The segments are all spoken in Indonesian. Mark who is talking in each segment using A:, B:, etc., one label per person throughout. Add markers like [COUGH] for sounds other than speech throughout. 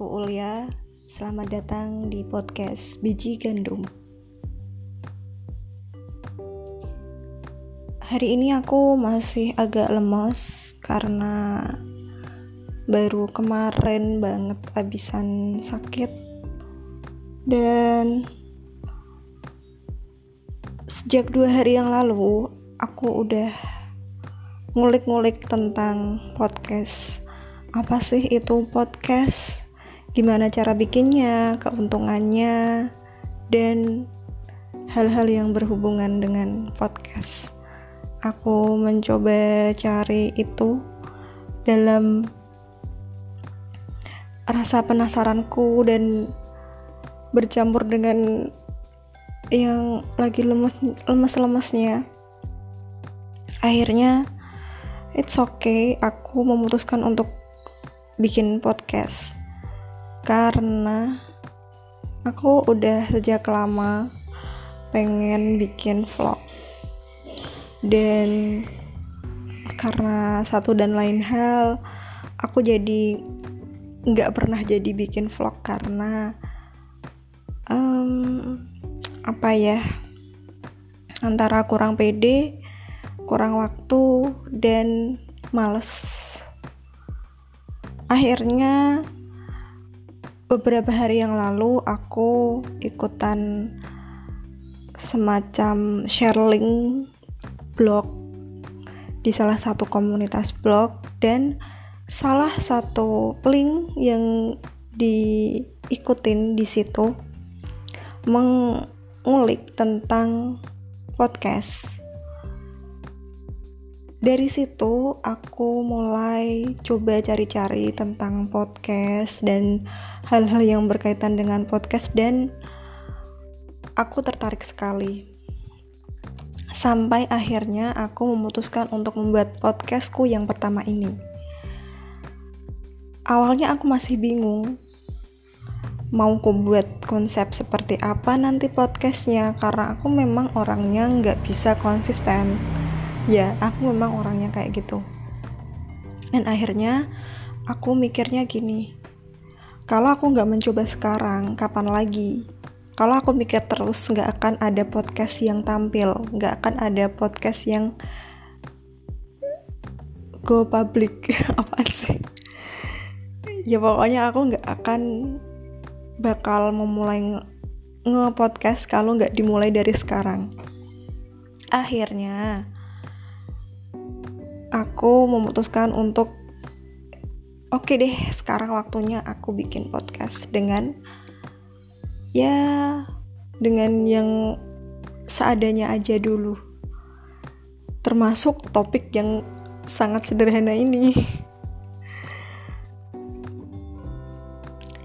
A: aku Ulia. Selamat datang di podcast Biji Gandum. Hari ini aku masih agak lemas karena baru kemarin banget abisan sakit dan sejak dua hari yang lalu aku udah ngulik-ngulik tentang podcast apa sih itu podcast, gimana cara bikinnya, keuntungannya, dan hal-hal yang berhubungan dengan podcast. Aku mencoba cari itu dalam rasa penasaranku dan bercampur dengan yang lagi lemes lemes-lemesnya. Akhirnya it's okay, aku memutuskan untuk bikin podcast karena aku udah sejak lama pengen bikin vlog. Dan karena satu dan lain hal aku jadi nggak pernah jadi bikin vlog karena um, apa ya antara kurang pede kurang waktu dan males. Akhirnya beberapa hari yang lalu aku ikutan semacam sharing blog di salah satu komunitas blog dan salah satu link yang diikutin di situ mengulik tentang podcast dari situ aku mulai coba cari-cari tentang podcast dan hal-hal yang berkaitan dengan podcast dan aku tertarik sekali. Sampai akhirnya aku memutuskan untuk membuat podcastku yang pertama ini. Awalnya aku masih bingung mau aku buat konsep seperti apa nanti podcastnya karena aku memang orangnya nggak bisa konsisten ya aku memang orangnya kayak gitu. Dan akhirnya aku mikirnya gini kalau aku nggak mencoba sekarang kapan lagi? Kalau aku mikir terus nggak akan ada podcast yang tampil nggak akan ada podcast yang go public. [LAUGHS] Apa sih? Ya pokoknya aku nggak akan bakal memulai nge-podcast kalau nggak dimulai dari sekarang. Akhirnya aku memutuskan untuk oke okay deh sekarang waktunya aku bikin podcast dengan ya dengan yang seadanya aja dulu. Termasuk topik yang sangat sederhana ini. [LAUGHS]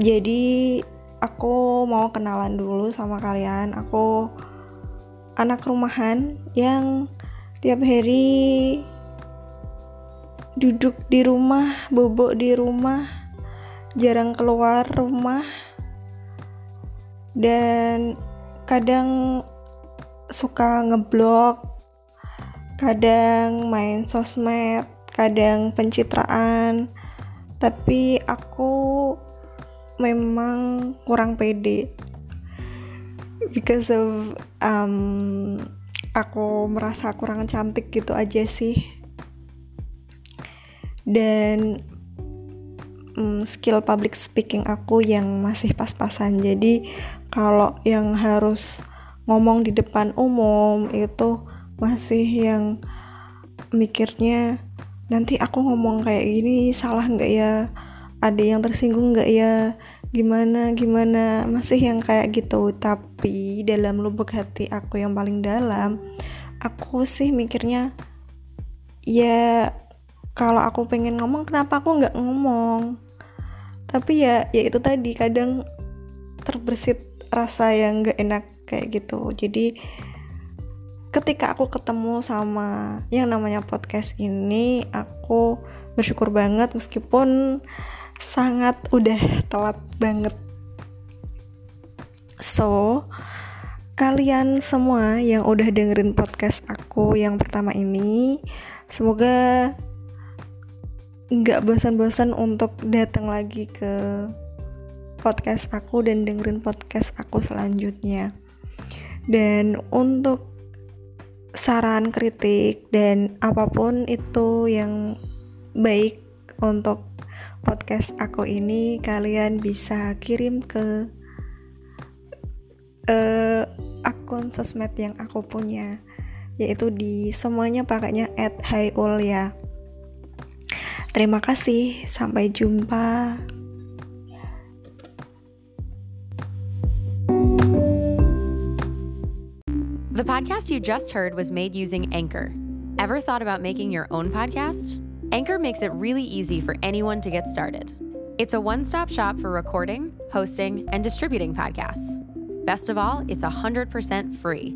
A: Jadi aku mau kenalan dulu sama kalian. Aku anak rumahan yang tiap hari duduk di rumah, bobok di rumah, jarang keluar rumah, dan kadang suka ngeblok, kadang main sosmed, kadang pencitraan, tapi aku memang kurang pede. Because of um, aku merasa kurang cantik gitu aja sih dan um, skill public speaking aku yang masih pas-pasan. Jadi kalau yang harus ngomong di depan umum itu masih yang mikirnya nanti aku ngomong kayak gini salah nggak ya? Ada yang tersinggung nggak ya? Gimana gimana? Masih yang kayak gitu. Tapi dalam lubuk hati aku yang paling dalam aku sih mikirnya ya kalau aku pengen ngomong kenapa aku nggak ngomong? Tapi ya ya itu tadi kadang terbersit rasa yang nggak enak kayak gitu. Jadi ketika aku ketemu sama yang namanya podcast ini aku bersyukur banget meskipun sangat udah telat banget. So kalian semua yang udah dengerin podcast aku yang pertama ini semoga nggak bosan-bosan untuk datang lagi ke podcast aku dan dengerin podcast aku selanjutnya. Dan untuk saran, kritik, dan apa pun itu yang baik untuk podcast aku ini, kalian bisa kirim ke uh, akun sosmed yang aku punya, yaitu di semuanya pakainya @hayul ya. Terima kasih, sampai jumpa.
B: The podcast you just heard was made using Anchor. Ever thought about making your own podcast? Anchor makes it really easy for anyone to get started. It's a one stop shop for recording, hosting, and distributing podcasts. Best of all, it's 100% free.